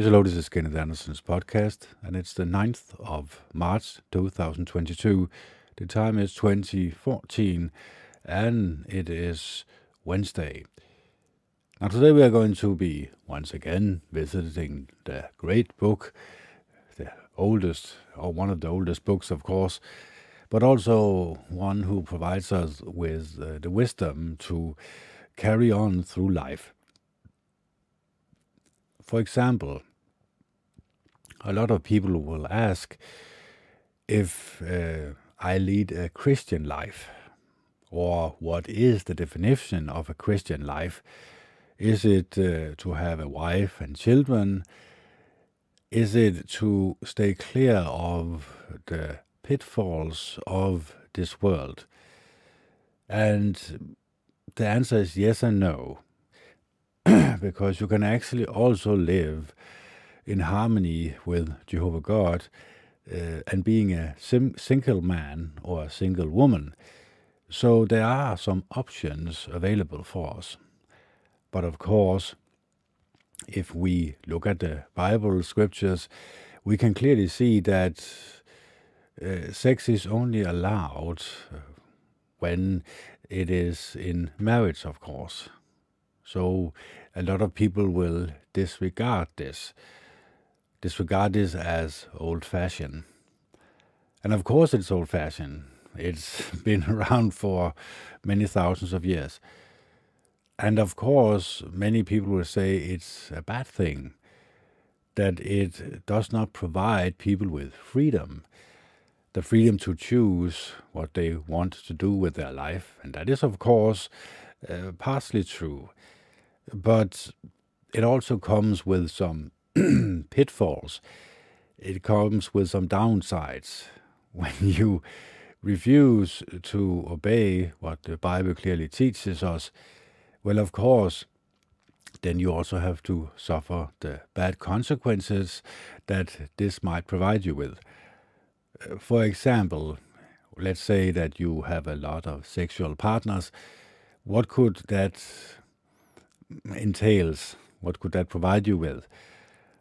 Hello, this is Kenneth Anderson's podcast, and it's the 9th of March 2022. The time is 2014, and it is Wednesday. Now, today we are going to be once again visiting the great book, the oldest, or one of the oldest books, of course, but also one who provides us with uh, the wisdom to carry on through life. For example, a lot of people will ask if uh, I lead a Christian life, or what is the definition of a Christian life? Is it uh, to have a wife and children? Is it to stay clear of the pitfalls of this world? And the answer is yes and no. because you can actually also live in harmony with Jehovah God uh, and being a sim- single man or a single woman. So there are some options available for us. But of course, if we look at the Bible scriptures, we can clearly see that uh, sex is only allowed uh, when it is in marriage, of course. So a lot of people will disregard this, disregard this as old fashioned. And of course, it's old fashioned. It's been around for many thousands of years. And of course, many people will say it's a bad thing that it does not provide people with freedom, the freedom to choose what they want to do with their life. And that is, of course, uh, partially true but it also comes with some pitfalls. It comes with some downsides. When you refuse to obey what the Bible clearly teaches us, well, of course, then you also have to suffer the bad consequences that this might provide you with. Uh, for example, let's say that you have a lot of sexual partners. What could that entails? What could that provide you with?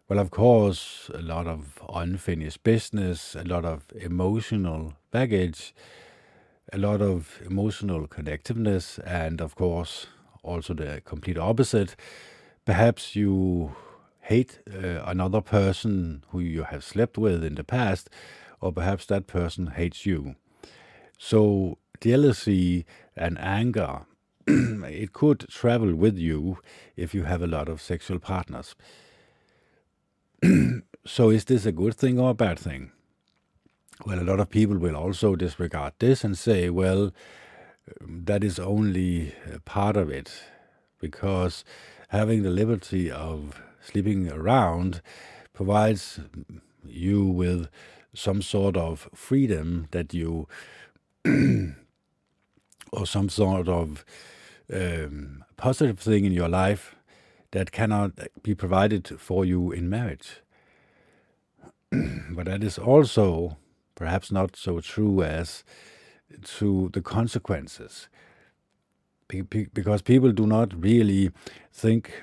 Well, of course, a lot of unfinished business, a lot of emotional baggage, a lot of emotional connectiveness, and of course, also the complete opposite. Perhaps you hate uh, another person who you have slept with in the past, or perhaps that person hates you. So, jealousy and anger it could travel with you if you have a lot of sexual partners. so, is this a good thing or a bad thing? Well, a lot of people will also disregard this and say, well, that is only part of it, because having the liberty of sleeping around provides you with some sort of freedom that you, or some sort of um, positive thing in your life that cannot be provided for you in marriage. but that is also perhaps not so true as to the consequences. Because people do not really think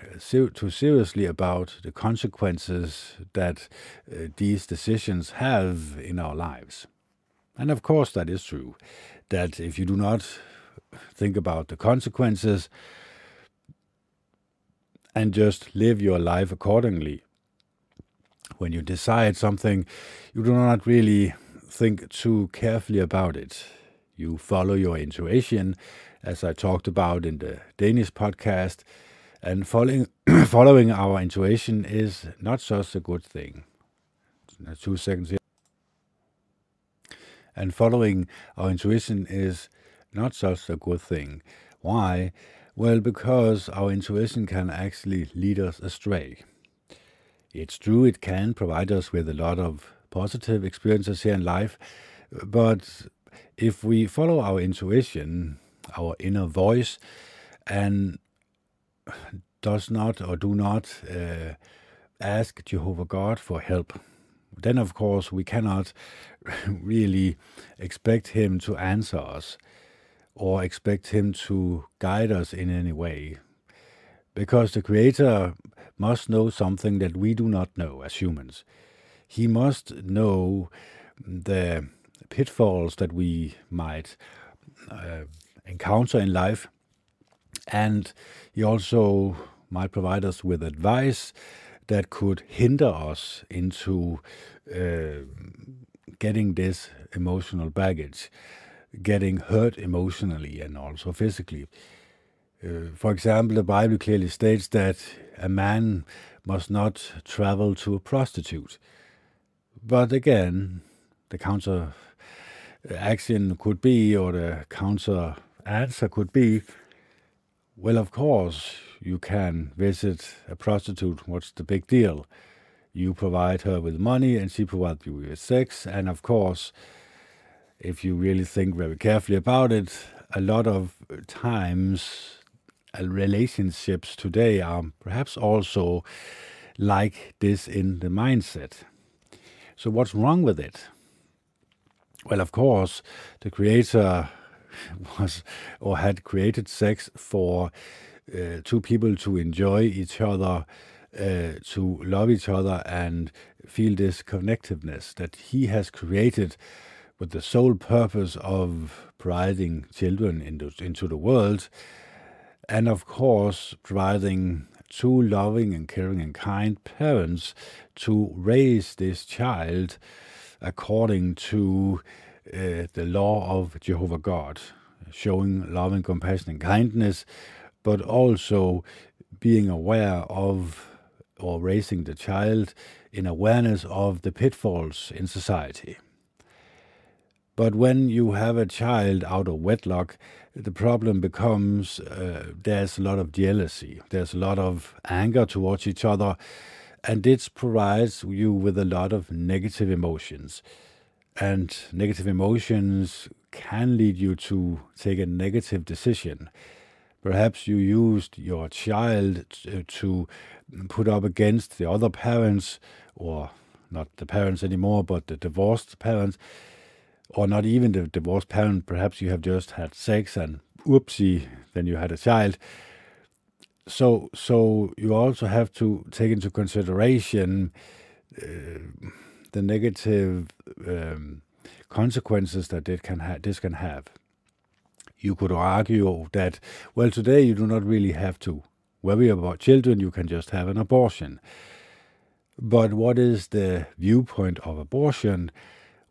too seriously about the consequences that uh, these decisions have in our lives. And of course, that is true. That if you do not think about the consequences, and just live your life accordingly. When you decide something, you do not really think too carefully about it. You follow your intuition, as I talked about in the Danish podcast, and following, following our intuition is not such a good thing. Two seconds here. And following our intuition is not such a good thing. Why? Well, because our intuition can actually lead us astray. It's true, it can provide us with a lot of positive experiences here in life, but if we follow our intuition, our inner voice, and does not or do not uh, ask Jehovah God for help, then of course we cannot really expect Him to answer us or expect Him to guide us in any way. because the Creator must know something that we do not know as humans. He must know the pitfalls that we might uh, encounter in life, and He also might provide us with advice that could hinder us into uh, getting this emotional baggage, getting hurt emotionally and also physically. Uh, for example, the Bible clearly states that a man must not travel to a prostitute. But again, the counter action could be, or the counter answer could be, well, of course, you can visit a prostitute. What's the big deal? You provide her with money and she provides you with sex. And of course, if you really think very carefully about it, a lot of times uh, relationships today are perhaps also like this in the mindset. So, what's wrong with it? Well, of course, the creator was or had created sex for uh, two people to enjoy each other, uh, to love each other, and feel this connectiveness that he has created with the sole purpose of providing children into, into the world and of course providing two loving and caring and kind parents to raise this child according to uh, the law of Jehovah God, showing love and compassion and kindness, but also being aware of or raising the child in awareness of the pitfalls in society. But when you have a child out of wedlock, the problem becomes uh, there's a lot of jealousy, there's a lot of anger towards each other, and this provides you with a lot of negative emotions. And negative emotions can lead you to take a negative decision. Perhaps you used your child to put up against the other parents, or not the parents anymore, but the divorced parents or not even the divorced parent, perhaps you have just had sex and oopsie, then you had a child. So, so you also have to take into consideration uh, the negative um, consequences that it can ha- this can have. You could argue that, well, today you do not really have to worry about children, you can just have an abortion. But what is the viewpoint of abortion?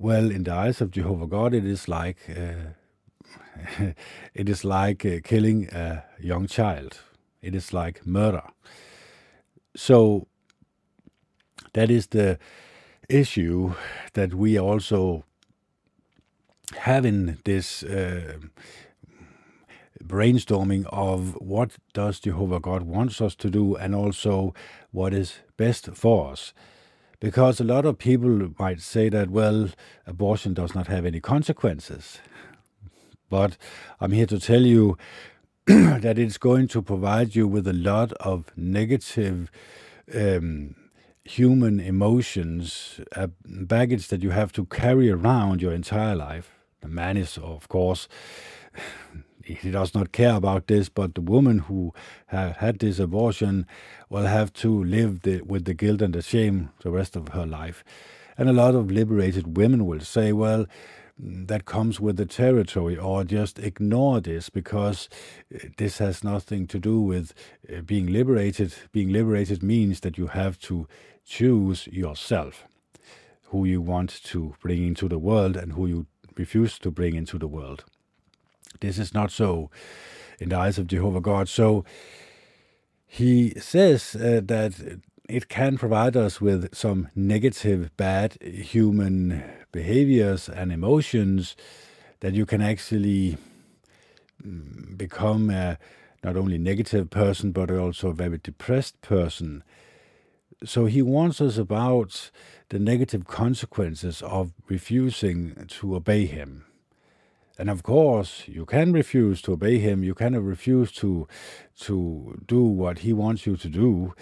Well, in the eyes of Jehovah God, it is like uh, it is like uh, killing a young child. It is like murder. So that is the issue that we also have in this uh, brainstorming of what does Jehovah God wants us to do and also what is best for us because a lot of people might say that, well, abortion does not have any consequences. But I'm here to tell you that it's going to provide you with a lot of negative um, human emotions, a baggage that you have to carry around your entire life. The man is, of course, he does not care about this, but the woman who had this abortion will have to live the, with the guilt and the shame the rest of her life. And a lot of liberated women will say, well, that comes with the territory, or just ignore this because uh, this has nothing to do with uh, being liberated. Being liberated means that you have to choose yourself who you want to bring into the world and who you refuse to bring into the world. This is not so in the eyes of Jehovah God. So he says uh, that it can provide us with some negative, bad human behaviors and emotions that you can actually mm, become a not only negative person but also a very depressed person. So he warns us about the negative consequences of refusing to obey him. And of course, you can refuse to obey him. You can refuse to to do what he wants you to do,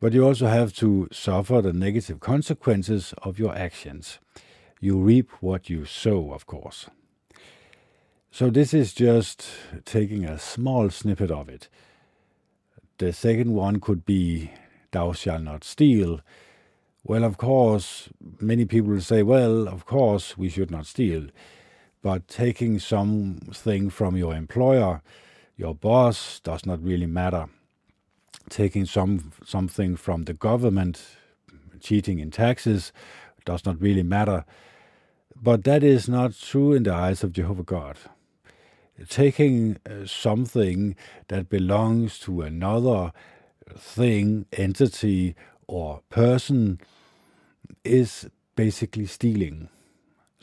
but you also have to suffer the negative consequences of your actions. You reap what you sow, of course. So this is just taking a small snippet of it. the second one could be, Thou shalt not steal. Well, of course, many people say, Well, of course, we should not steal. But taking something from your employer, your boss, does not really matter. Taking some something from the government, cheating in taxes, does not really matter. But that is not true in the eyes of Jehovah God taking uh, something that belongs to another thing, entity, or person is basically stealing.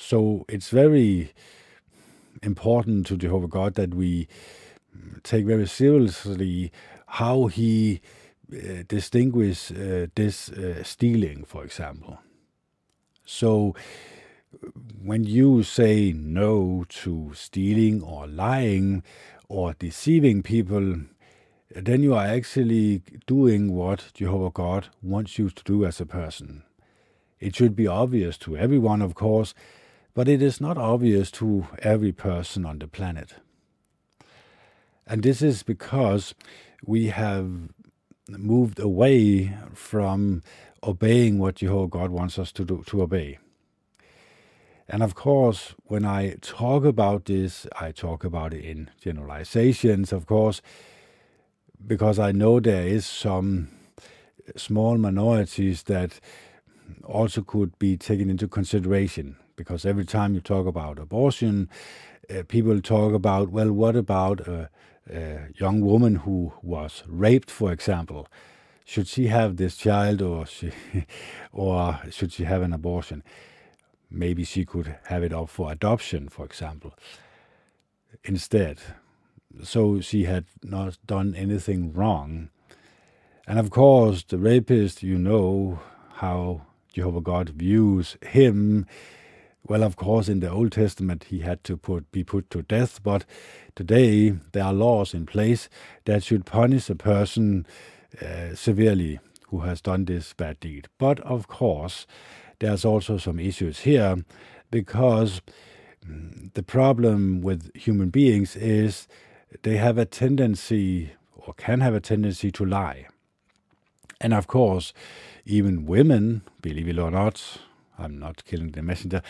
So it's very important to Jehovah God that we take very seriously how he uh, distinguishes uh, this uh, stealing, for example. So when you say no to stealing or lying or deceiving people, then you are actually doing what Jehovah God wants you to do as a person. It should be obvious to everyone, of course, but it is not obvious to every person on the planet. And this is because we have moved away from obeying what Jehovah God wants us to do, to obey. And of course, when I talk about this, I talk about it in generalizations, of course, because I know there is some small minorities that also could be taken into consideration. Because every time you talk about abortion, uh, people talk about, well, what about a, a young woman who was raped, for example? Should she have this child, or she, or should she have an abortion? maybe she could have it up for adoption, for example, instead. So she had not done anything wrong. And of course, the rapist, you know how Jehovah God views him. Well, of course, in the Old Testament, he had to put, be put to death, but today there are laws in place that should punish a person uh, severely who has done this bad deed. But of course, there's also some issues here because mm, the problem with human beings is they have a tendency or can have a tendency to lie. And of course, even women, believe it or not, I'm not killing the messenger,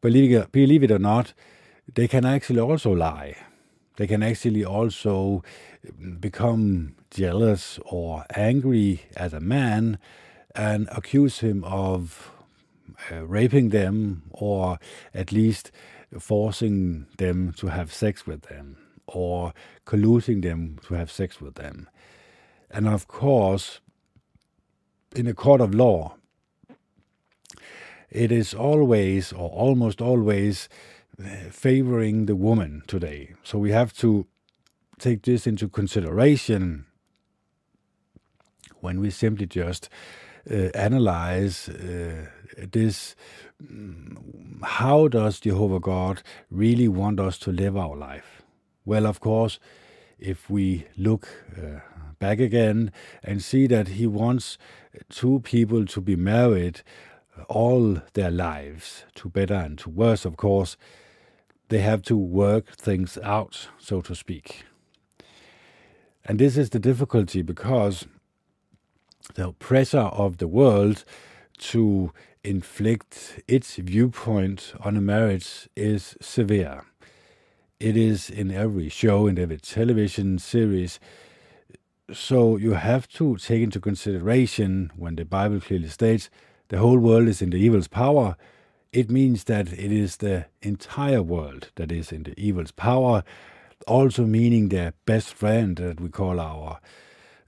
believe believe it or not, they can actually also lie. They can actually also mm, become jealous or angry at a man and accuse him of uh, raping them or at least forcing them to have sex with them or colluding them to have sex with them. And of course, in a court of law, it is always or almost always uh, favoring the woman today. So we have to take this into consideration when we simply just uh, analyze uh, this how does Jehovah God really want us to live our life? Well, of course, if we look uh, back again and see that He wants two people to be married all their lives, to better and to worse, of course, they have to work things out, so to speak. And this is the difficulty because the pressure of the world to inflict its viewpoint on a marriage is severe. It is in every show, in every television series. So you have to take into consideration when the Bible clearly states the whole world is in the evil's power. It means that it is the entire world that is in the evil's power, also meaning the best friend that we call our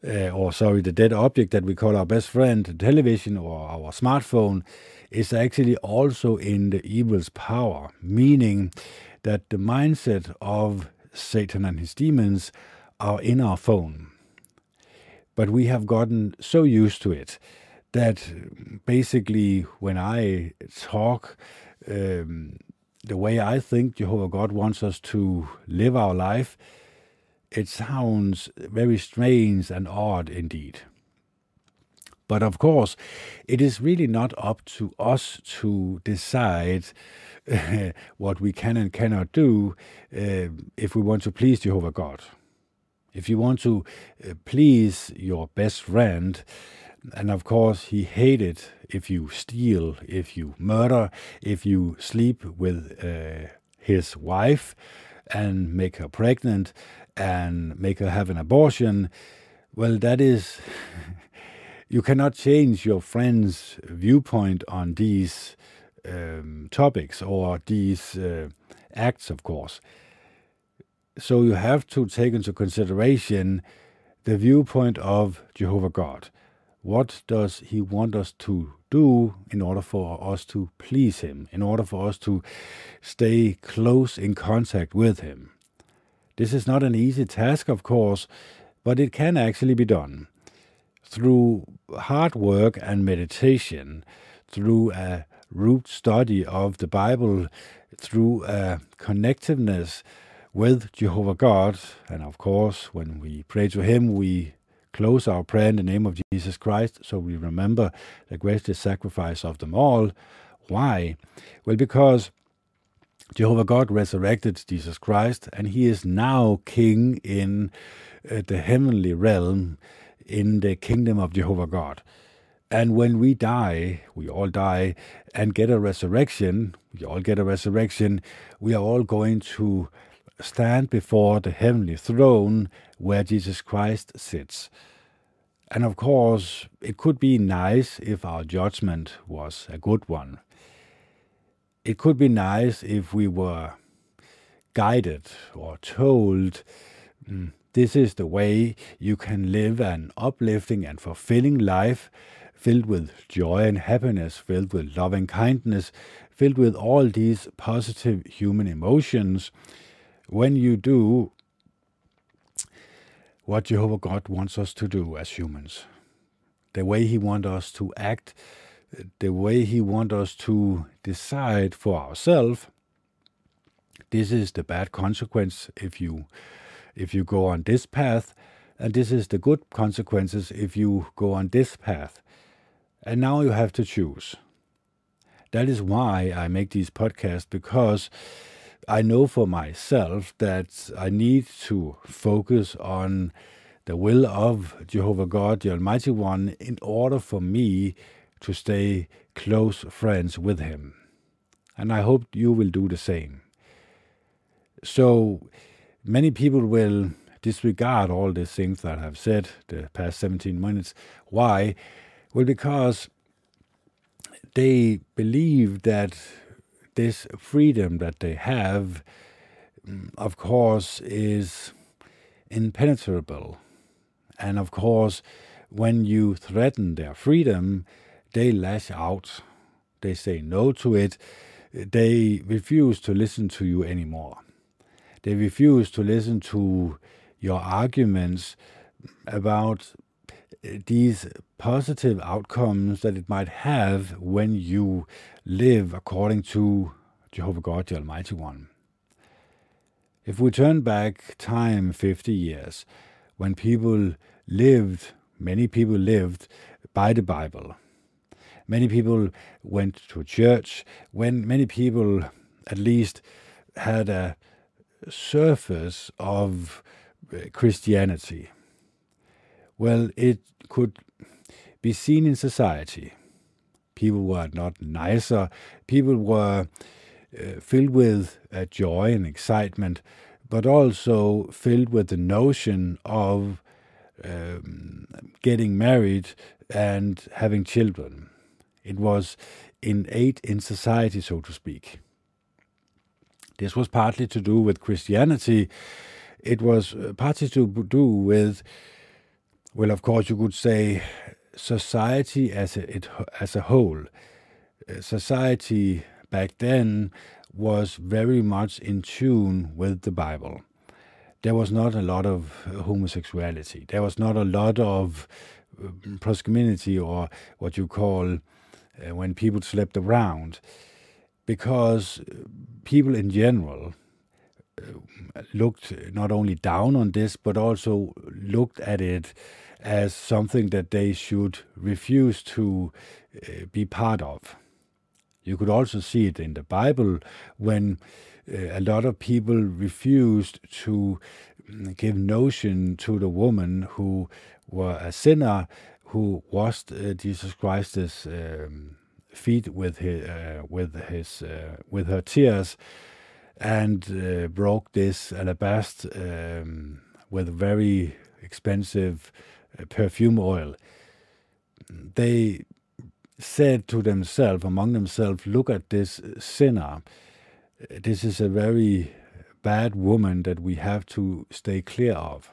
uh, or sorry, the dead object that we call our best friend, the television or our smartphone, is actually also in the evil's power, meaning that the mindset of Satan and his demons are in our phone. But we have gotten so used to it that basically when I talk, um, the way I think Jehovah God wants us to live our life, it sounds very strange and odd indeed. But of course, it is really not up to us to decide what we can and cannot do uh, if we want to please Jehovah God. If you want to uh, please your best friend, and of course, he hated if you steal, if you murder, if you sleep with uh, his wife and make her pregnant and make her have an abortion. Well, that is, you cannot change your friend's viewpoint on these um, topics or these uh, acts, of course. So you have to take into consideration the viewpoint of Jehovah God. What does He want us to do in order for us to please Him, in order for us to stay close in contact with Him? This is not an easy task, of course, but it can actually be done. Through hard work and meditation, through a root study of the Bible, through a connectiveness with Jehovah God, and of course, when we pray to Him, we close our prayer in the name of Jesus Christ so we remember the greatest sacrifice of them all. Why? Well, because Jehovah God resurrected Jesus Christ and he is now king in uh, the heavenly realm in the kingdom of Jehovah God. And when we die, we all die and get a resurrection, we all get a resurrection, we are all going to stand before the heavenly throne where Jesus Christ sits. And of course, it could be nice if our judgment was a good one. It could be nice if we were guided or told mm, this is the way you can live an uplifting and fulfilling life filled with joy and happiness, filled with loving kindness, filled with all these positive human emotions when you do what Jehovah God wants us to do as humans, the way He wants us to act, the way He wants us to decide for ourselves, this is the bad consequence if you if you go on this path, and this is the good consequences if you go on this path. And now you have to choose. That is why I make these podcasts because I know for myself that I need to focus on the will of Jehovah God, the Almighty One, in order for me to stay close friends with Him. And I hope you will do the same. So many people will disregard all the things that I've said the past 17 minutes. Why? Well, because they believe that this freedom that they have, mm, of course, is impenetrable. And of course, when you threaten their freedom, they lash out. They say no to it. They refuse to listen to you anymore. They refuse to listen to your arguments about these positive outcomes that it might have when you live according to Jehovah God, the Almighty One. If we turn back time 50 years, when people lived, many people lived by the Bible. Many people went to church, when many people at least had a surface of uh, Christianity. Well, it could be seen in society. People were not nicer. People were uh, filled with uh, joy and excitement, but also filled with the notion of um, getting married and having children. It was innate in society, so to speak. This was partly to do with Christianity. It was uh, partly to do with well, of course, you could say society as a, it, as a whole. Uh, society back then was very much in tune with the Bible. There was not a lot of homosexuality. There was not a lot of um, promiscuity or what you call uh, when people slept around, because people in general looked not only down on this, but also looked at it as something that they should refuse to uh, be part of. You could also see it in the Bible when uh, a lot of people refused to give notion to the woman who were a sinner who washed uh, Jesus Christ's um, feet with his uh, with his uh, with her tears and uh, broke this alabaster um, with very expensive Uh, perfume oil. They said to themselves, among themselves, look at this sinner. This is a very bad woman that we have to stay clear of.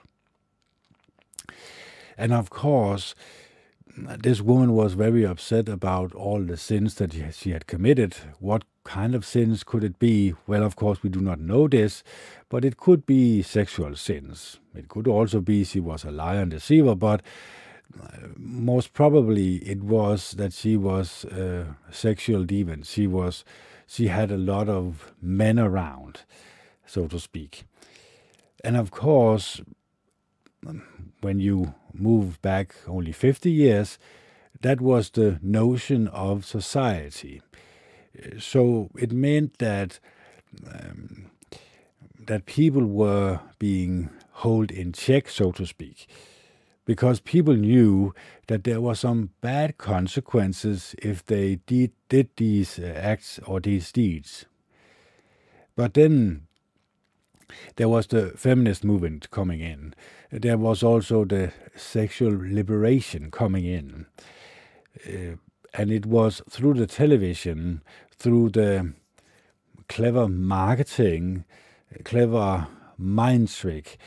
And of course, this woman was very upset about all the sins that she had committed. What kind of sins could it be? Well, of course, we do not know this, but it could be sexual sins. It could also be she was a liar and deceiver, but uh, most probably it was that she was a sexual demon. She was, she had a lot of men around, so to speak. And of course, when you move back only 50 years, that was the notion of society. So it meant that um, that people were being held in check, so to speak, because people knew that there were some bad consequences if they did, did these uh, acts or these deeds. But then there was the feminist movement coming in. There was also the sexual liberation coming in. Uh, and it was through the television, through the clever marketing, clever mind trick,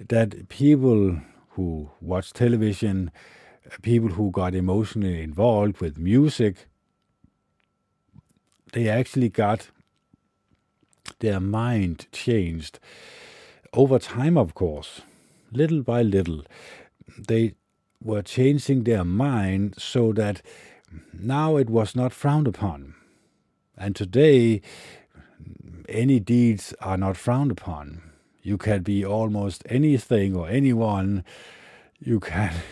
that people who watch television, people who got emotionally involved with music, they actually got their mind changed over time, of course, little by little. They were changing their mind so that now it was not frowned upon. And today, any deeds are not frowned upon. You can be almost anything or anyone. You can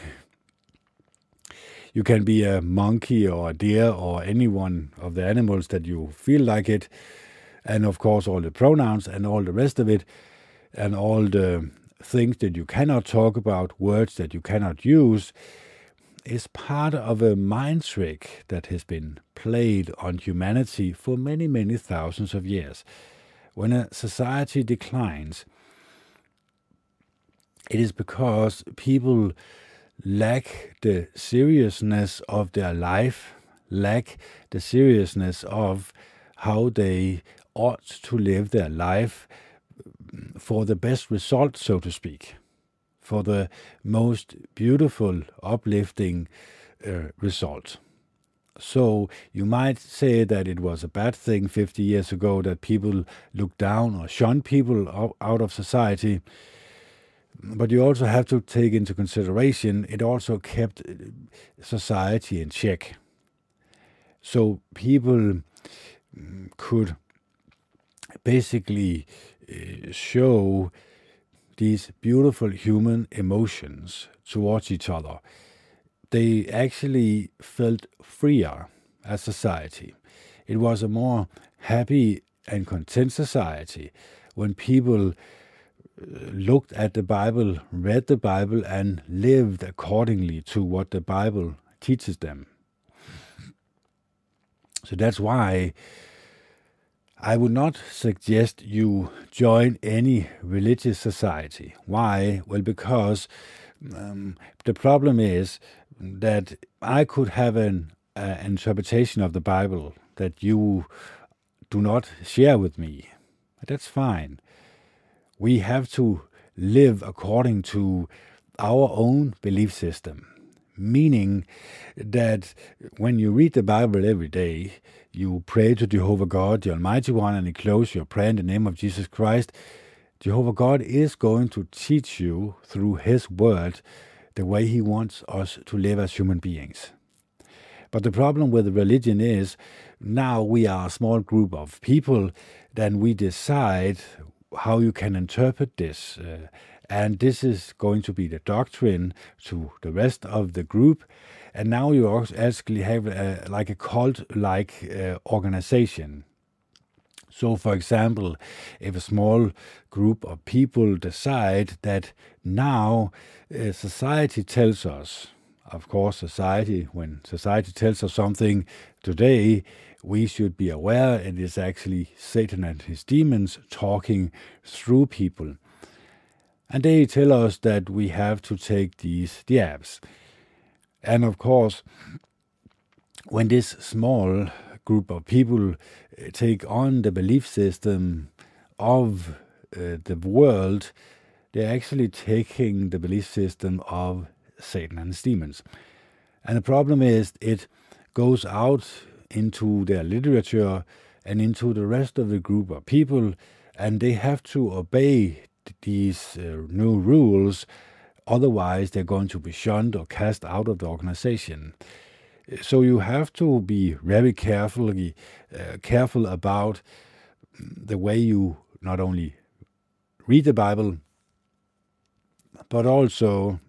you can be a monkey or a deer or any one of the animals that you feel like it and of course all the pronouns and all the rest of it, and all the things that you cannot talk about, words that you cannot use, is part of a mind trick that has been played on humanity for many, many thousands of years. When a society declines, it is because people lack the seriousness of their life, lack the seriousness of how they ought to live their life for the best result, so to speak, for the most beautiful, uplifting uh, result. So you might say that it was a bad thing 50 years ago that people looked down or shunned people out of society. But you also have to take into consideration it also kept uh, society in check. So people mm, could basically uh, show these beautiful human emotions towards each other. They actually felt freer as a society. It was a more happy and content society when people uh, looked at the Bible, read the Bible, and lived accordingly to what the Bible teaches them. So that's why I would not suggest you join any religious society. Why? Well, because um, the problem is that I could have an uh, interpretation of the Bible that you do not share with me. That's fine. We have to live according to our own belief system meaning that when you read the Bible every day, you pray to Jehovah God, the Almighty One, and you close your prayer in the name of Jesus Christ, Jehovah God is going to teach you through His Word the way He wants us to live as human beings. But the problem with religion is now we are a small group of people, then we decide how you can interpret this. Uh, and this is going to be the doctrine to the rest of the group. And now you actually have a, like a cult like uh, organization. So, for example, if a small group of people decide that now uh, society tells us, of course, society, when society tells us something today, we should be aware it is actually Satan and his demons talking through people. And they tell us that we have to take these jabs. And of course, when this small group of people uh, take on the belief system of uh, the world, they're actually taking the belief system of Satan and his demons. And the problem is, it goes out into their literature and into the rest of the group of people, and they have to obey these uh, new rules. Otherwise, they're going to be shunned or cast out of the organization. So you have to be very carefully uh, careful about the way you not only read the Bible, but also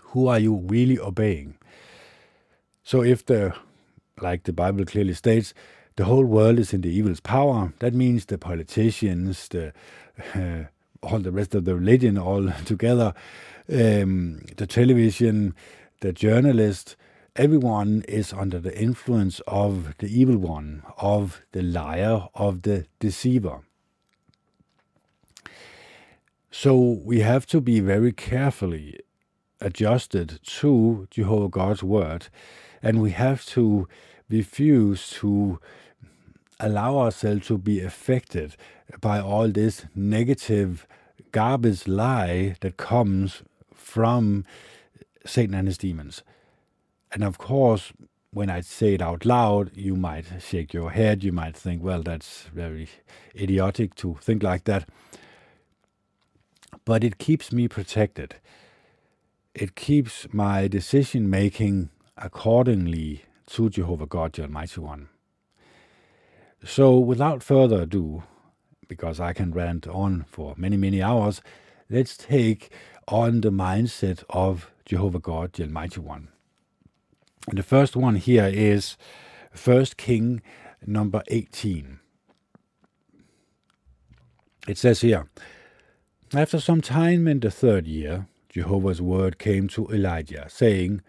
who are you really obeying. So if the like the Bible clearly states, the whole world is in the evil's power. That means the politicians, the uh, all the rest of the religion, all together, um, the television, the journalists, everyone is under the influence of the evil one, of the liar, of the deceiver. So we have to be very carefully adjusted to Jehovah God's word, and we have to refuse to allow ourselves to be affected by all this negative garbage lie that comes from Satan and his demons. And of course, when I say it out loud, you might shake your head. You might think, well, that's very idiotic to think like that. But it keeps me protected. It keeps my decision making accordingly to Jehovah God, the Almighty One. So, without further ado, because I can rant on for many, many hours, let's take on the mindset of Jehovah God, the Almighty One. And the first one here is First King number 18. It says here, After some time in the third year, Jehovah's word came to Elijah, saying,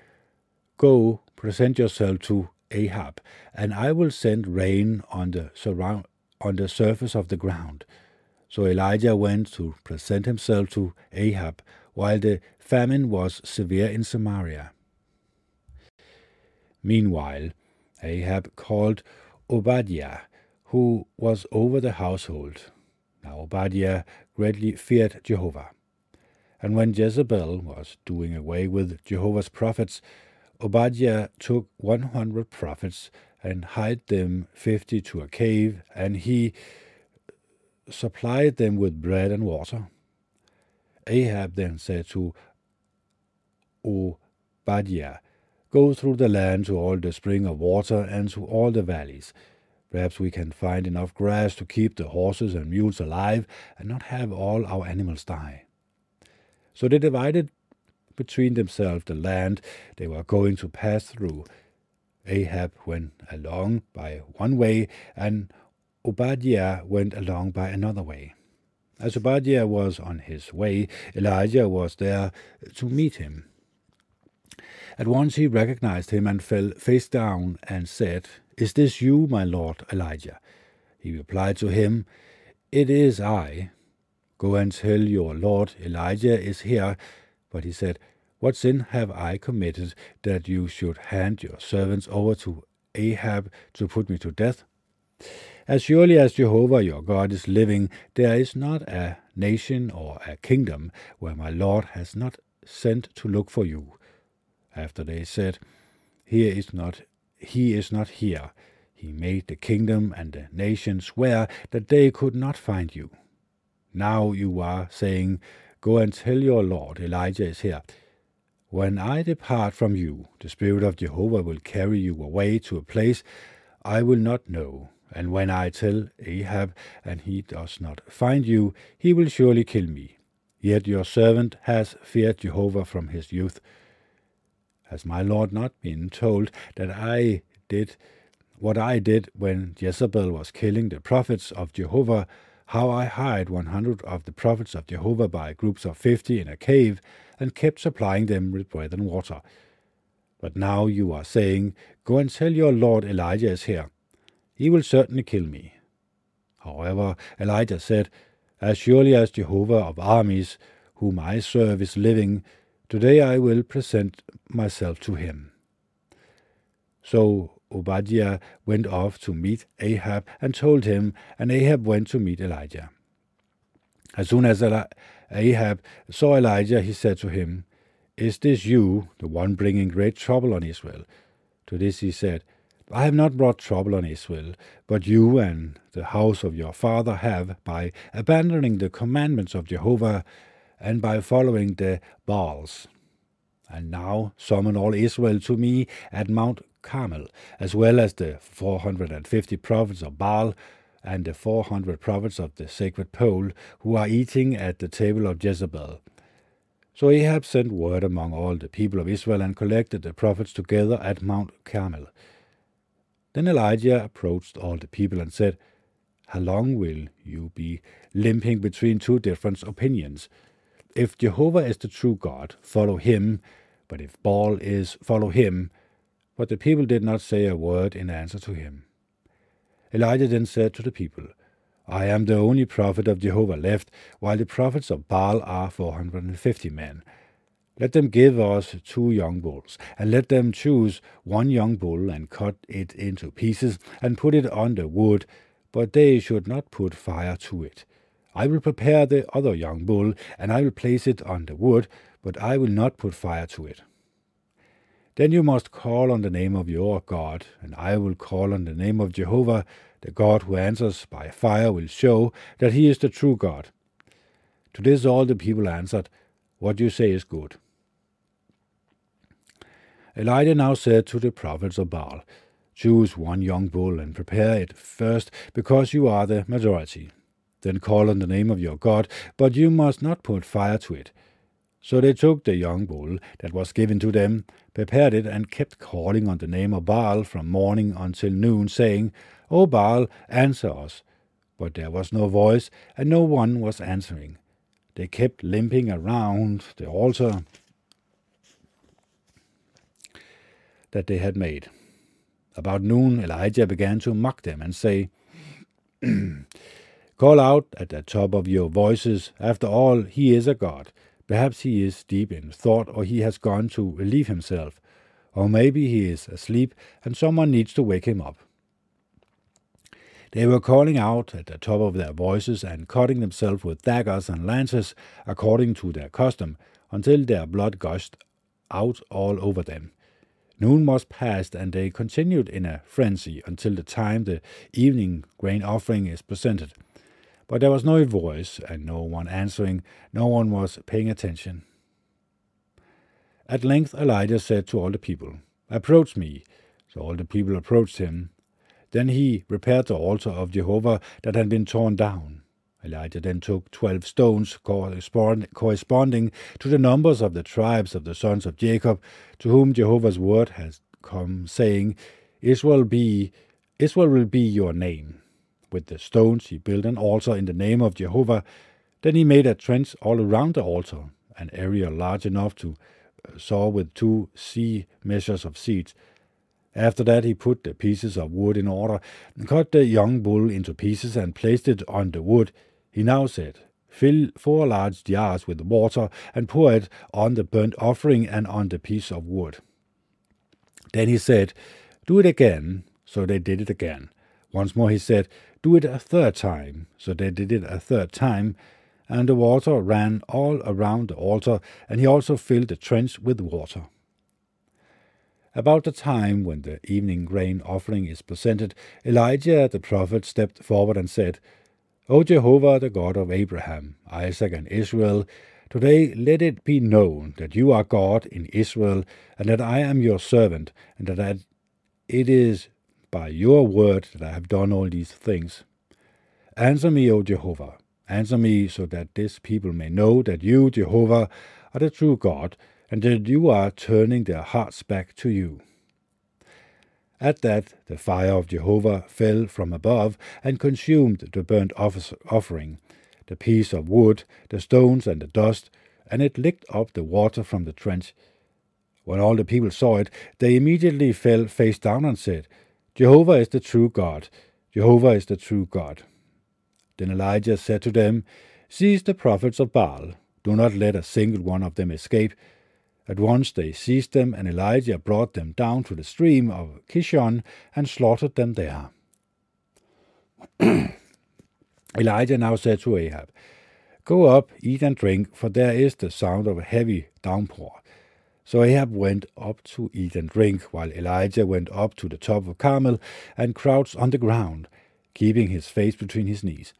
Go, present yourself to Ahab, and I will send rain on the surround on the surface of the ground. So Elijah went to present himself to Ahab, while the famine was severe in Samaria. Meanwhile, Ahab called Obadiah, who was over the household. Now Obadiah greatly feared Jehovah. And when Jezebel was doing away with Jehovah's prophets, Obadiah took one hundred prophets and hid them fifty to a cave, and he supplied them with bread and water. Ahab then said to Obadiah, Go through the land to all the spring of water and to all the valleys. Perhaps we can find enough grass to keep the horses and mules alive and not have all our animals die. So they divided between themselves the land they were going to pass through. Ahab went along by one way, and Obadiah went along by another way. As Obadiah was on his way, Elijah was there to meet him. At once he recognized him and fell face down and said, Is this you, my lord Elijah? He replied to him, It is I. Go and tell your lord Elijah is here. But he said, What sin have I committed that you should hand your servants over to Ahab to put me to death? As surely as Jehovah your God is living, there is not a nation or a kingdom where my Lord has not sent to look for you after they said, Here is not he is not here. He made the kingdom and the nation swear that they could not find you. Now you are saying, Go and tell your Lord Elijah is here. When I depart from you, the Spirit of Jehovah will carry you away to a place I will not know. And when I tell Ahab, and he does not find you, he will surely kill me. Yet your servant has feared Jehovah from his youth. Has my Lord not been told that I did what I did when Jezebel was killing the prophets of Jehovah, how I hired 100 of the prophets of Jehovah by groups of 50 in a cave and kept supplying them with bread and water. But now you are saying, Go and tell your Lord Elijah is here. He will certainly kill me. However, Elijah said, As surely as Jehovah of armies, whom I serve, is living, today I will present myself to him. So Obadiah went off to meet Ahab and told him, and Ahab went to meet Elijah. As soon as Ahab saw Elijah, he said to him, Is this you, the one bringing great trouble on Israel? To this he said, I have not brought trouble on Israel, but you and the house of your father have, by abandoning the commandments of Jehovah and by following the Baals. And now summon all Israel to me at Mount Carmel, as well as the 450 prophets of Baal and the 400 prophets of the sacred pole, who are eating at the table of Jezebel. So Ahab sent word among all the people of Israel and collected the prophets together at Mount Carmel. Then Elijah approached all the people and said, How long will you be limping between two different opinions? If Jehovah is the true God, follow him, but if Baal is, follow him. But the people did not say a word in answer to him. Elijah then said to the people, I am the only prophet of Jehovah left, while the prophets of Baal are 450 men. Let them give us two young bulls, and let them choose one young bull and cut it into pieces and put it on the wood, but they should not put fire to it. I will prepare the other young bull, and I will place it on the wood, but I will not put fire to it. Then you must call on the name of your God, and I will call on the name of Jehovah. The God who answers by fire will show that he is the true God. To this all the people answered, What you say is good. Elijah now said to the prophets of Baal, Choose one young bull and prepare it first, because you are the majority. Then call on the name of your God, but you must not put fire to it. So they took the young bull that was given to them, prepared it, and kept calling on the name of Baal from morning until noon, saying, O Baal, answer us. But there was no voice, and no one was answering. They kept limping around the altar that they had made. About noon, Elijah began to mock them and say, Call out at the top of your voices. After all, he is a god. Perhaps he is deep in thought, or he has gone to relieve himself. Or maybe he is asleep and someone needs to wake him up. They were calling out at the top of their voices and cutting themselves with daggers and lances according to their custom, until their blood gushed out all over them. Noon was past, and they continued in a frenzy until the time the evening grain offering is presented. But there was no voice and no one answering, no one was paying attention. At length Elijah said to all the people, Approach me. So all the people approached him. Then he repaired the altar of Jehovah that had been torn down. Elijah then took twelve stones corresponding to the numbers of the tribes of the sons of Jacob, to whom Jehovah's word has come, saying, Israel be Israel will be your name. With the stones he built an altar in the name of Jehovah. Then he made a trench all around the altar, an area large enough to uh, saw with two sea measures of seeds. After that, he put the pieces of wood in order, cut the young bull into pieces and placed it on the wood. He now said, Fill four large jars with water and pour it on the burnt offering and on the piece of wood. Then he said, Do it again. So they did it again. Once more he said, do it a third time. So they did it a third time, and the water ran all around the altar, and he also filled the trench with water. About the time when the evening grain offering is presented, Elijah the prophet stepped forward and said, O Jehovah, the God of Abraham, Isaac, and Israel, today let it be known that you are God in Israel, and that I am your servant, and that it is by your word that I have done all these things. Answer me, O Jehovah. Answer me so that this people may know that you, Jehovah, are the true God, and that you are turning their hearts back to you. At that, the fire of Jehovah fell from above and consumed the burnt offering, the piece of wood, the stones, and the dust, and it licked up the water from the trench. When all the people saw it, they immediately fell face down and said, Jehovah is the true God. Jehovah is the true God. Then Elijah said to them, Seize the prophets of Baal. Do not let a single one of them escape. At once they seized them, and Elijah brought them down to the stream of Kishon and slaughtered them there. Elijah now said to Ahab, Go up, eat and drink, for there is the sound of a heavy downpour. So Ahab went up to eat and drink, while Elijah went up to the top of Carmel and crouched on the ground, keeping his face between his knees.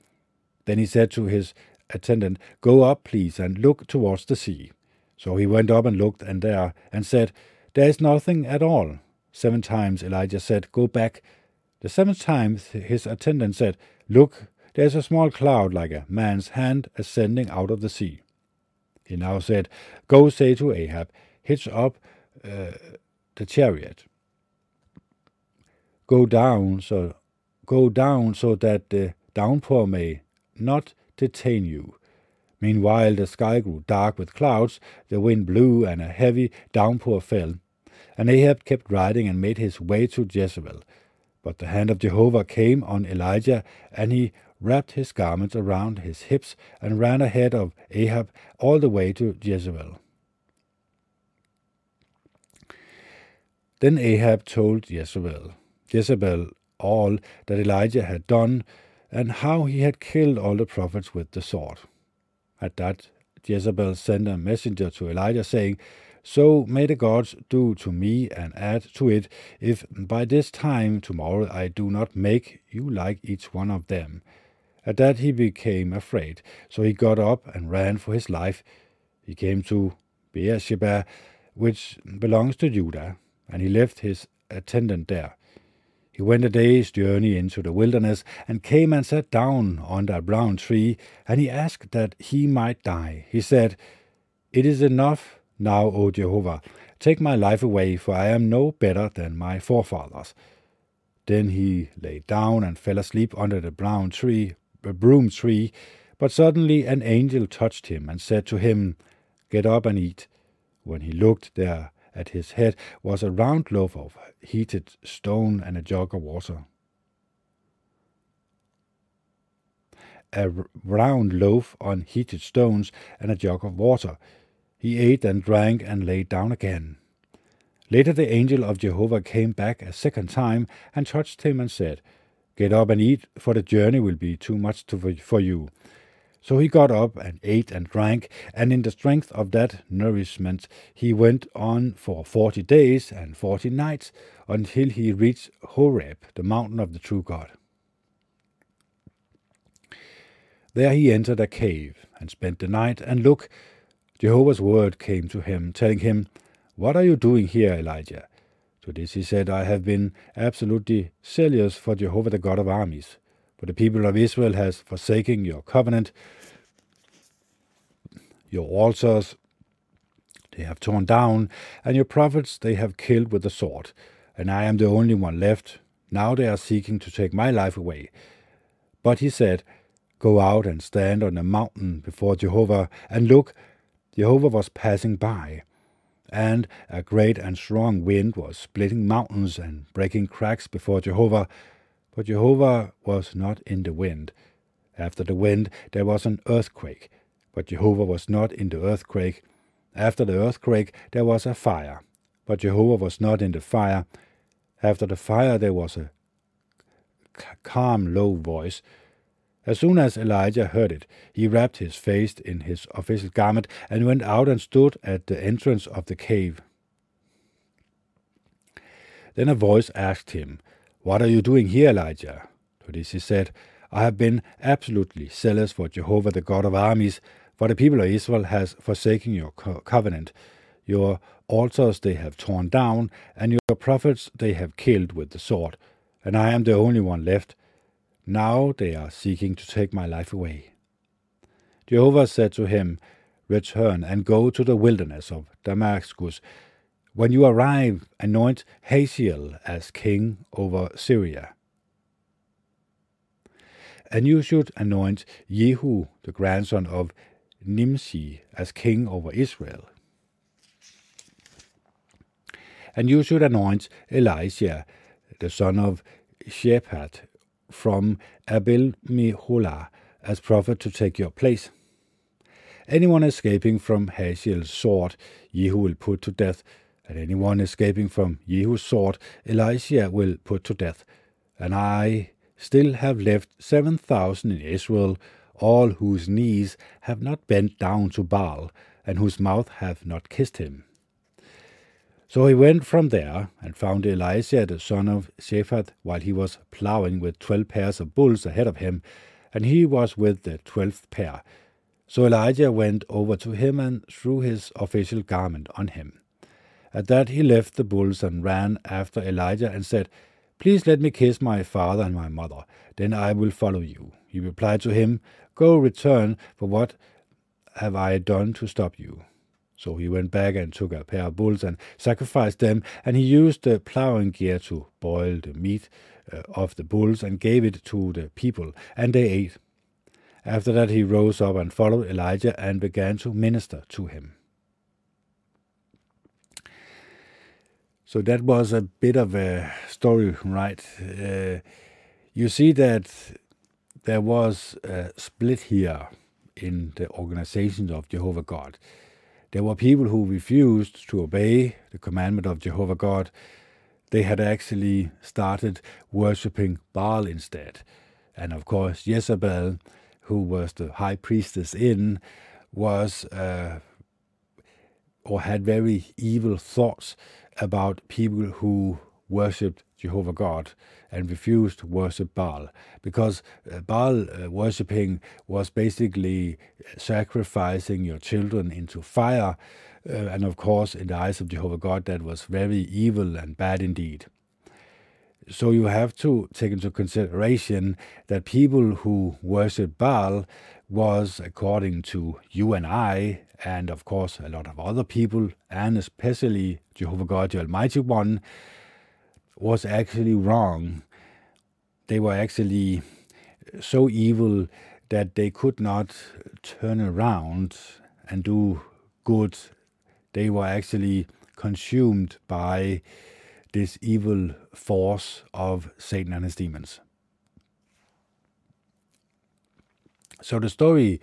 Then he said to his attendant, Go up, please, and look towards the sea. So he went up and looked, and there, and said, There is nothing at all. Seven times Elijah said, Go back. The seventh time his attendant said, Look, there is a small cloud like a man's hand ascending out of the sea. He now said, Go say to Ahab, Hitch up uh, the chariot. Go down so go down so that the downpour may not detain you. Meanwhile, the sky grew dark with clouds, the wind blew, and a heavy downpour fell. And Ahab kept riding and made his way to Jezebel. But the hand of Jehovah came on Elijah, and he wrapped his garments around his hips and ran ahead of Ahab all the way to Jezreel. Then Ahab told Jezebel, Jezebel all that Elijah had done, and how he had killed all the prophets with the sword. At that, Jezebel sent a messenger to Elijah, saying, So may the gods do to me and add to it, if by this time tomorrow I do not make you like each one of them. At that he became afraid, so he got up and ran for his life. He came to Beersheba, which belongs to Judah, and he left his attendant there. He went a day's journey into the wilderness and came and sat down under a brown tree, and he asked that he might die. He said, It is enough now, O Jehovah. Take my life away, for I am no better than my forefathers. Then he lay down and fell asleep under the brown tree, a broom tree. But suddenly an angel touched him and said to him, Get up and eat. When he looked, there at his head was a round loaf of heated stone and a jug of water. A round loaf on heated stones and a jug of water. He ate and drank and lay down again. Later the angel of Jehovah came back a second time and touched him and said, Get up and eat, for the journey will be too much for you. So he got up and ate and drank, and in the strength of that nourishment he went on for forty days and forty nights until he reached Horeb, the mountain of the true God. There he entered a cave and spent the night, and look, Jehovah's word came to him, telling him, What are you doing here, Elijah? To this he said, I have been absolutely zealous for Jehovah the God of armies. For the people of Israel has forsaken your covenant, your altars they have torn down, and your prophets they have killed with the sword, and I am the only one left. Now they are seeking to take my life away. But he said, Go out and stand on the mountain before Jehovah, and look, Jehovah was passing by. And a great and strong wind was splitting mountains and breaking cracks before Jehovah. But Jehovah was not in the wind. After the wind there was an earthquake, but Jehovah was not in the earthquake. After the earthquake there was a fire, but Jehovah was not in the fire. After the fire there was a calm, low voice. As soon as Elijah heard it, he wrapped his face in his official garment and went out and stood at the entrance of the cave. Then a voice asked him, What are you doing here, Elijah? To this he said, I have been absolutely zealous for Jehovah the God of armies, for the people of Israel has forsaken your co- covenant. Your altars they have torn down, and your prophets they have killed with the sword. And I am the only one left. Now they are seeking to take my life away. Jehovah said to him, Return and go to the wilderness of Damascus. When you arrive, anoint Hazael as king over Syria. And you should anoint Jehu, the grandson of Nimshi, as king over Israel. And you should anoint Elisha, the son of Shaphat, from Abel Meholah, as prophet to take your place. Anyone escaping from Hazael's sword, Jehu will put to death, and anyone escaping from Jehu's sword, Elisha will put to death. And I still have left seven thousand in Israel, all whose knees have not bent down to Baal, and whose mouth hath not kissed him. So he went from there and found Elisha the son of Shaphat while he was ploughing with twelve pairs of bulls ahead of him, and he was with the twelfth pair. So Elijah went over to him and threw his official garment on him. At that he left the bulls and ran after Elijah and said, Please let me kiss my father and my mother, then I will follow you. He replied to him, Go return, for what have I done to stop you? So he went back and took a pair of bulls and sacrificed them, and he used the plowing gear to boil the meat uh, of the bulls and gave it to the people, and they ate. After that, he rose up and followed Elijah and began to minister to him. So that was a bit of a story, right? Uh, you see that there was a split here in the organizations of Jehovah God. There were people who refused to obey the commandment of Jehovah God. They had actually started worshipping Baal instead. And of course, Jezebel, who was the high priestess in, was uh, or had very evil thoughts about people who worshipped Jehovah God and refused to worship Baal because uh, Baal uh, worshipping was basically sacrificing your children into fire. Uh, and of course, in the eyes of Jehovah God, that was very evil and bad indeed. So you have to take into consideration that people who worship Baal was, according to you and I, and of course a lot of other people, and especially Jehovah God, the Almighty One, was actually wrong. They were actually so evil that they could not turn around and do good. They were actually consumed by this evil force of Satan and his demons. So the story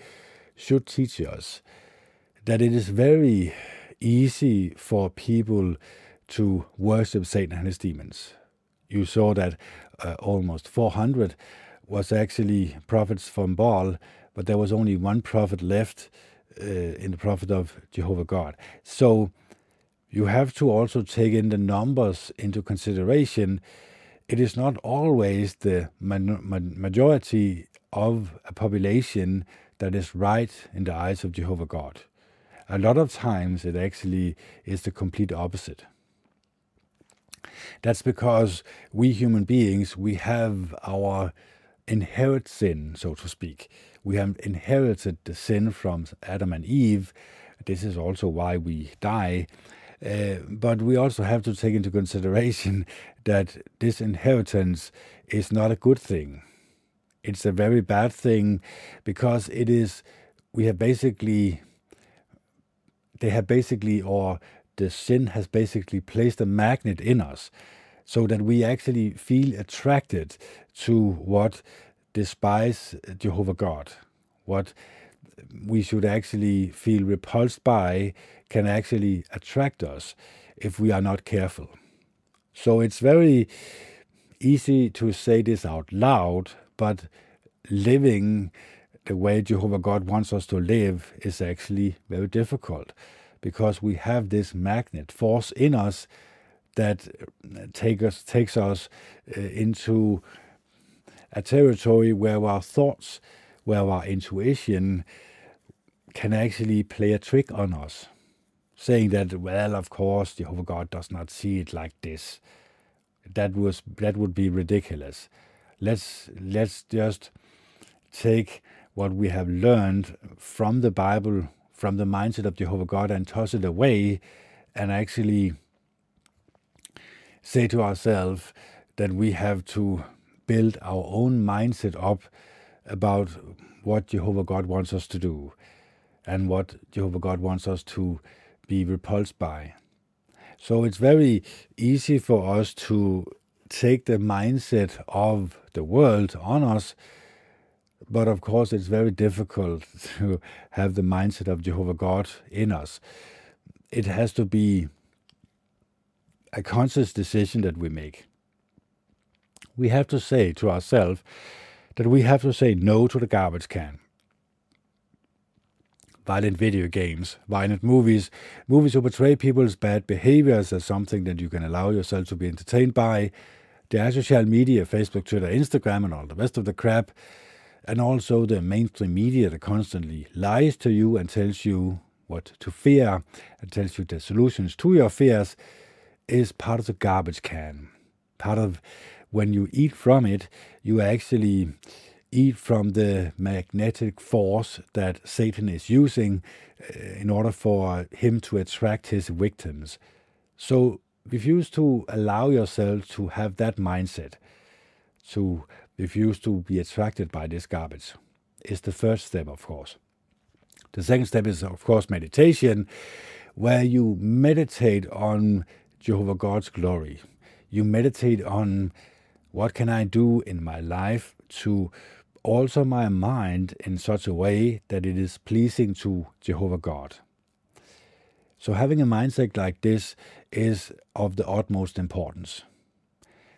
should teach us that it is very easy for people to worship Satan and his demons. You saw that uh, almost 400 was actually prophets from Baal, but there was only one prophet left uh, in the prophet of Jehovah God. So you have to also take in the numbers into consideration. It is not always the majority of a population that is right in the eyes of Jehovah God. A lot of times it actually is the complete opposite. That's because we human beings, we have our inherit sin, so to speak. We have inherited the sin from Adam and Eve. This is also why we die. Uh, but we also have to take into consideration that this inheritance is not a good thing. It's a very bad thing because it is, we have basically, they have basically, or the sin has basically placed a magnet in us so that we actually feel attracted to what despise Jehovah God, what we should actually feel repulsed by can actually attract us if we are not careful. So it's very easy to say this out loud, but living the way Jehovah God wants us to live is actually very difficult because we have this magnet force in us that take us takes us uh, into a territory where our thoughts, where our intuition can actually play a trick on us, saying that well, of course, Jehovah God does not see it like this. That was that would be ridiculous. Let's let's just take what we have learned from the Bible from the mindset of Jehovah God and toss it away and actually say to ourselves that we have to build our own mindset up about what Jehovah God wants us to do and what Jehovah God wants us to be repulsed by. So it's very easy for us to take the mindset of the world on us, but of course it's very difficult to have the mindset of Jehovah God in us. It has to be a conscious decision that we make. We have to say to ourselves that we have to say no to the garbage can violent video games, violent movies, movies who portray people's bad behaviors as something that you can allow yourself to be entertained by. Are social media, Facebook, Twitter, Instagram, and all the rest of the crap. And also the mainstream media that constantly lies to you and tells you what to fear and tells you the solutions to your fears is part of the garbage can. Part of when you eat from it, you actually eat from the magnetic force that Satan is using uh, in order for him to attract his victims. So refuse to allow yourself to have that mindset, to refuse to be attracted by this garbage, is the first step, of course. The second step is, of course, meditation, where you meditate on Jehovah God's glory. You meditate on what can I do in my life to alter my mind in such a way that it is pleasing to Jehovah God. So, having a mindset like this is of the utmost importance.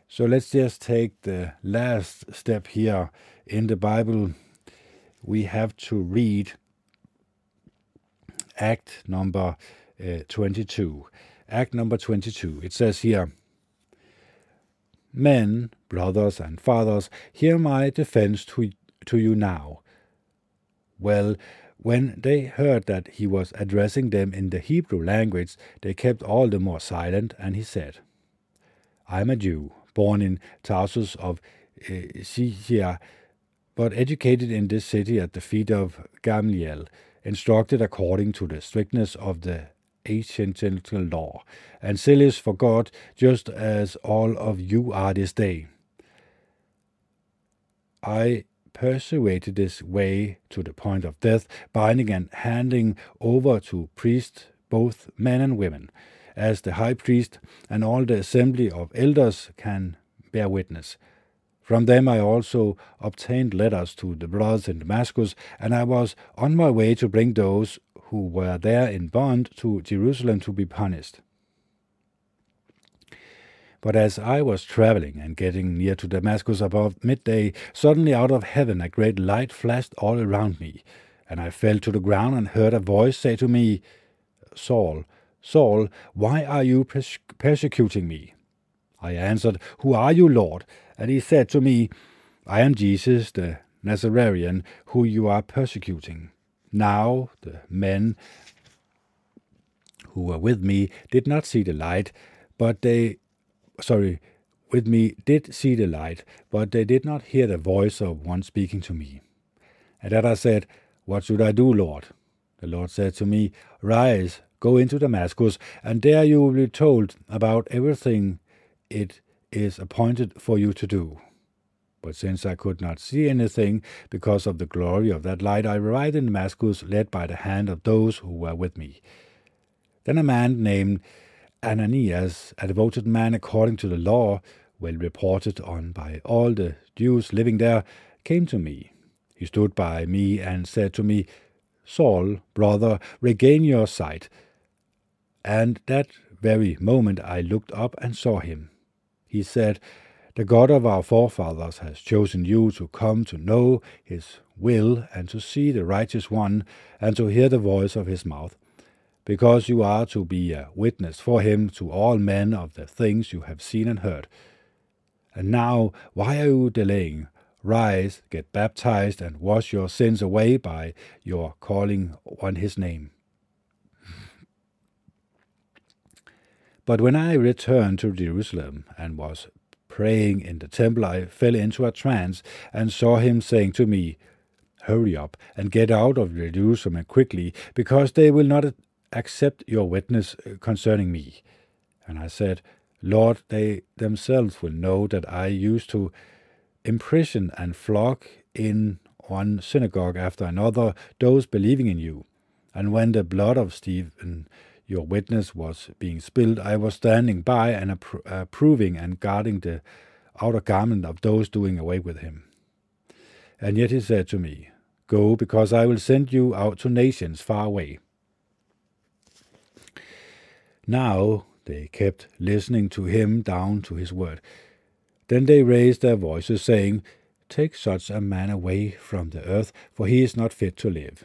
So, let's just take the last step here in the Bible. We have to read Act number uh, 22. Act number 22. It says here, Men, brothers, and fathers, hear my defense to, to you now. Well, when they heard that he was addressing them in the Hebrew language, they kept all the more silent, and he said, I am a Jew, born in Tarsus of uh, but educated in this city at the feet of Gamaliel, instructed according to the strictness of the ancient law, and zealous for God, just as all of you are this day. I persuaded this way to the point of death, binding and handing over to priests both men and women, as the high priest and all the assembly of elders can bear witness. From them I also obtained letters to the brothers in Damascus, and I was on my way to bring those who were there in bond to Jerusalem to be punished. But as I was traveling and getting near to Damascus about midday, suddenly out of heaven a great light flashed all around me, and I fell to the ground and heard a voice say to me, Saul, Saul, why are you pers- persecuting me? I answered, Who are you, Lord? And he said to me, I am Jesus the Nazarene, who you are persecuting. Now the men who were with me did not see the light, but they, sorry, with me did see the light, but they did not hear the voice of one speaking to me. At that I said, What should I do, Lord? The Lord said to me, Rise, go into Damascus, and there you will be told about everything it is appointed for you to do. But since I could not see anything because of the glory of that light, I arrived in Damascus, led by the hand of those who were with me. Then a man named Ananias, a devoted man according to the law, well reported on by all the Jews living there, came to me. He stood by me and said to me, Saul, brother, regain your sight. And that very moment I looked up and saw him. He said, the God of our forefathers has chosen you to come to know his will and to see the righteous one and to hear the voice of his mouth, because you are to be a witness for him to all men of the things you have seen and heard. And now, why are you delaying? Rise, get baptized, and wash your sins away by your calling on his name. But when I returned to Jerusalem and was praying in the temple, I fell into a trance and saw him saying to me, Hurry up and get out of Jerusalem quickly, because they will not accept your witness uh, concerning me. And I said, Lord, they themselves will know that I used to imprison and flog in one synagogue after another those believing in you. And when the blood of Stephen, your witness, was being spilled, I was standing by and appro- approving and guarding the outer garment of those doing away with him. And yet he said to me, Go, because I will send you out to nations far away. Now they kept listening to him down to his word. Then they raised their voices, saying, Take such a man away from the earth, for he is not fit to live.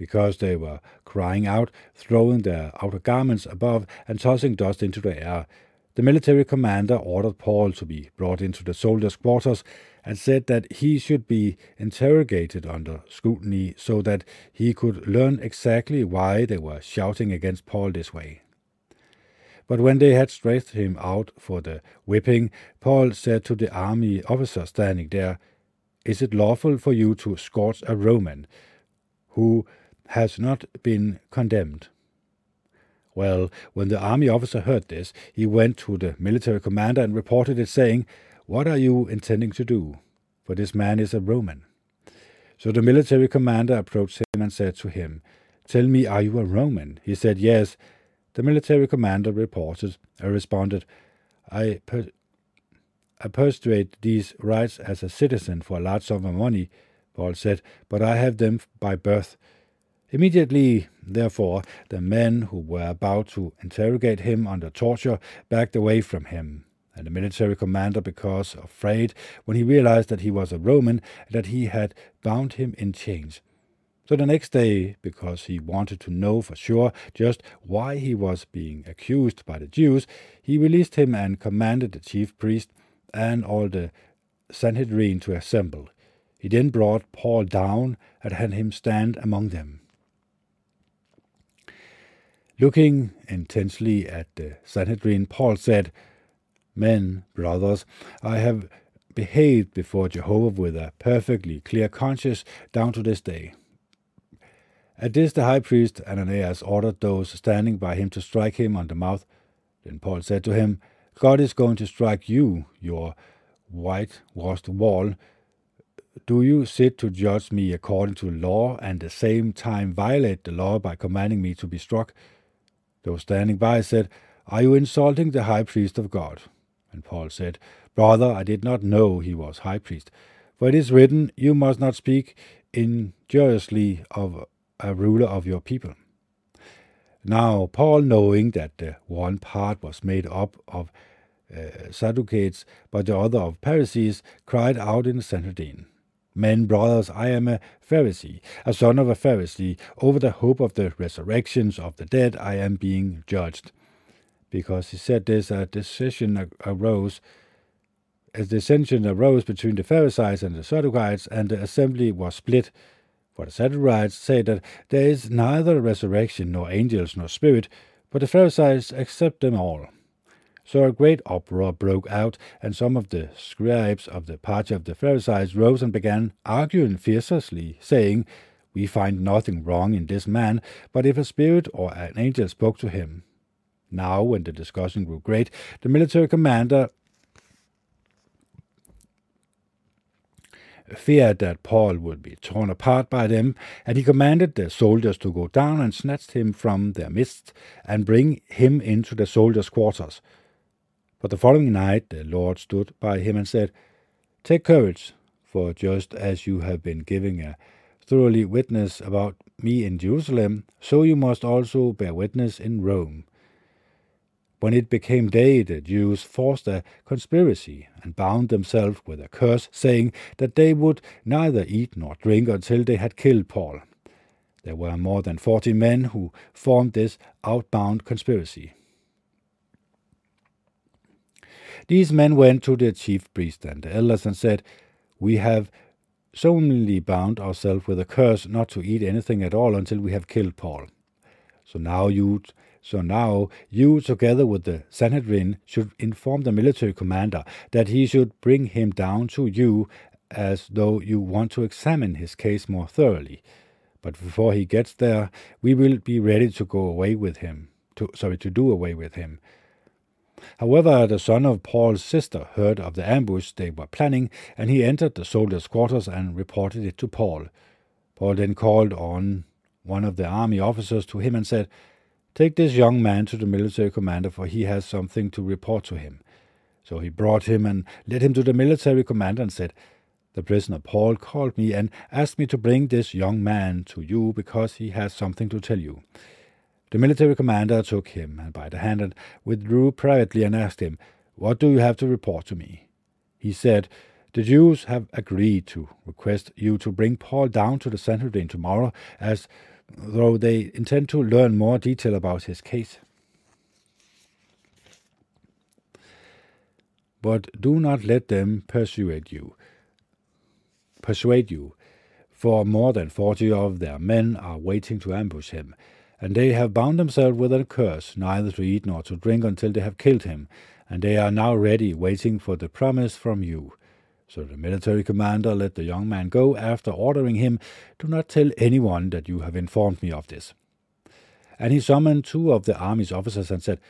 Because they were crying out, throwing their outer garments above, and tossing dust into the air, the military commander ordered Paul to be brought into the soldiers' quarters and said that he should be interrogated under scrutiny so that he could learn exactly why they were shouting against Paul this way. But when they had stretched him out for the whipping, Paul said to the army officer standing there, Is it lawful for you to scourge a Roman who has not been condemned? Well, when the army officer heard this, he went to the military commander and reported it, saying, What are you intending to do? For this man is a Roman. So the military commander approached him and said to him, Tell me, are you a Roman? He said, Yes. The military commander reported, uh, responded, I, per- I persuade these rights as a citizen for a large sum of money, Paul said, but I have them by birth. Immediately, therefore, the men who were about to interrogate him under torture backed away from him, and the military commander, because afraid when he realized that he was a Roman, that he had bound him in chains. So the next day, because he wanted to know for sure just why he was being accused by the Jews, he released him and commanded the chief priest and all the Sanhedrin to assemble. He then brought Paul down and had him stand among them. Looking intensely at the Sanhedrin, Paul said, Men, brothers, I have behaved before Jehovah with a perfectly clear conscience down to this day. At this, the high priest Ananias ordered those standing by him to strike him on the mouth. Then Paul said to him, God is going to strike you, your whitewashed wall. Do you sit to judge me according to law and at the same time violate the law by commanding me to be struck? Those standing by said, Are you insulting the high priest of God? And Paul said, Brother, I did not know he was high priest. For it is written, You must not speak injuriously of a ruler of your people. Now, Paul, knowing that the one part was made up of uh, Sadducees, but the other of Pharisees, cried out in the Sanhedrin, Men, brothers, I am a Pharisee, a son of a Pharisee. Over the hope of the resurrections of the dead, I am being judged. Because he said this, a decision arose. A dissension arose between the Pharisees and the Sadducees, and the assembly was split. For the Sadducees say that there is neither resurrection, nor angels, nor spirit, but the Pharisees accept them all. So a great uproar broke out, and some of the scribes of the party of the Pharisees rose and began arguing fiercely, saying, We find nothing wrong in this man, but if a spirit or an angel spoke to him. Now, when the discussion grew great, the military commander feared that Paul would be torn apart by them, and he commanded the soldiers to go down and snatch him from their midst and bring him into the soldiers' quarters. But the following night the Lord stood by him and said, Take courage, for just as you have been giving a thoroughly witness about me in Jerusalem, so you must also bear witness in Rome. When it became day, the Jews forced a conspiracy and bound themselves with a curse, saying that they would neither eat nor drink until they had killed Paul. There were more than forty men who formed this outbound conspiracy. These men went to the chief priest and the elders and said, We have solemnly bound ourselves with a curse not to eat anything at all until we have killed Paul. So now you so now you together with the Sanhedrin should inform the military commander that he should bring him down to you as though you want to examine his case more thoroughly. But before he gets there, we will be ready to go away with him. To, sorry, to do away with him. However, the son of Paul's sister heard of the ambush they were planning, and he entered the soldiers' quarters and reported it to Paul. Paul then called on one of the army officers to him and said, Take this young man to the military commander, for he has something to report to him. So he brought him and led him to the military commander and said, The prisoner Paul called me and asked me to bring this young man to you because he has something to tell you. The military commander took him by the hand and withdrew privately and asked him, What do you have to report to me? He said, The Jews have agreed to request you to bring Paul down to the Sanhedrin tomorrow, as though they intend to learn more detail about his case. But do not let them persuade you. Persuade you, for more than forty of their men are waiting to ambush him and they have bound themselves with a curse, neither to eat nor to drink until they have killed him, and they are now ready, waiting for the promise from you. So the military commander let the young man go after ordering him, Do not tell anyone that you have informed me of this. And he summoned two of the army's officers and said,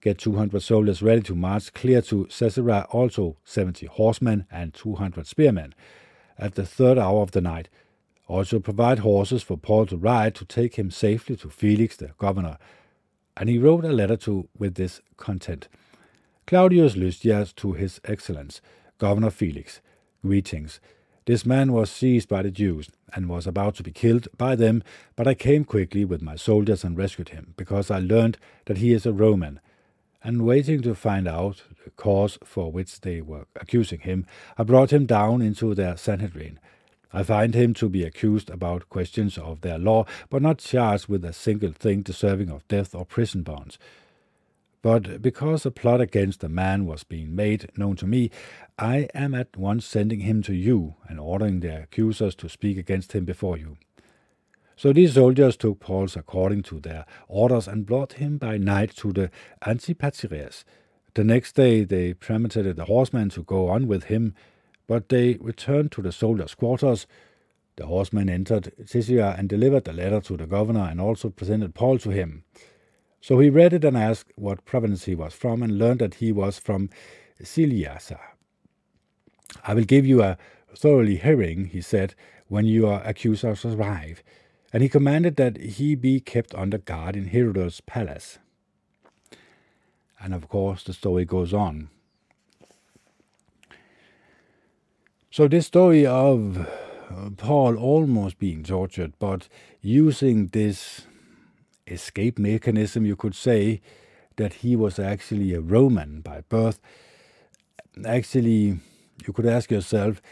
Get 200 soldiers ready to march clear to Caesarea, also 70 horsemen and 200 spearmen, at the third hour of the night also provide horses for Paul to ride to take him safely to Felix the governor. And he wrote a letter to with this content. Claudius Lysias to his excellence, Governor Felix, greetings. This man was seized by the Jews and was about to be killed by them, but I came quickly with my soldiers and rescued him, because I learned that he is a Roman. And waiting to find out the cause for which they were accusing him, I brought him down into their Sanhedrin. I find him to be accused about questions of their law, but not charged with a single thing deserving of death or prison bonds. But because a plot against the man was being made known to me, I am at once sending him to you and ordering the accusers to speak against him before you. So these soldiers took Paul according to their orders and brought him by night to the Antipatris. The next day they permitted the horsemen to go on with him but they returned to the soldiers' quarters. The horsemen entered Caesarea and delivered the letter to the governor and also presented Paul to him. So he read it and asked what province he was from and learned that he was from Cilicia. I will give you a thoroughly hearing, he said, when your accusers arrive. And he commanded that he be kept under guard in Herod's palace. And of course, the story goes on. So this story of uh, Paul almost being tortured, but using this escape mechanism, you could say, that he was actually a Roman by birth. Actually, you could ask yourself,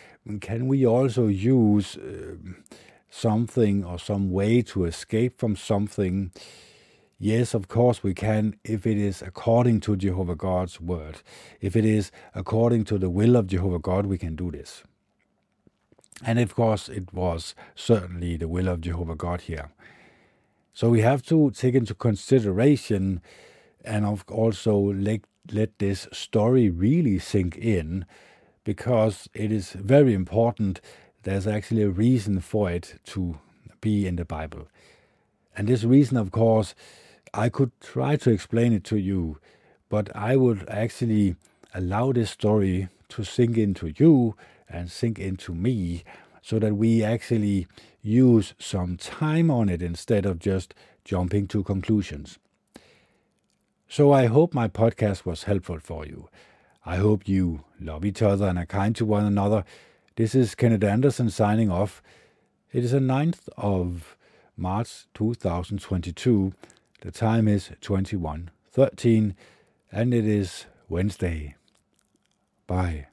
can we also use uh, something or some way to escape from something? Yes, of course we can if it is according to Jehovah God's word. If it is according to the will of Jehovah God, we can do this. And of course, it was certainly the will of Jehovah God here. So we have to take into consideration and also let, let this story really sink in because it is very important. There's actually a reason for it to be in the Bible. And this reason, of course, I could try to explain it to you, but I would actually allow this story to sink into you and sink into me so that we actually use some time on it instead of just jumping to conclusions. So I hope my podcast was helpful for you. I hope you love each other and are kind to one another. This is Kenneth Anderson signing off. It is the 9th of March 2022. The time is 21:13 and it is Wednesday. Bye.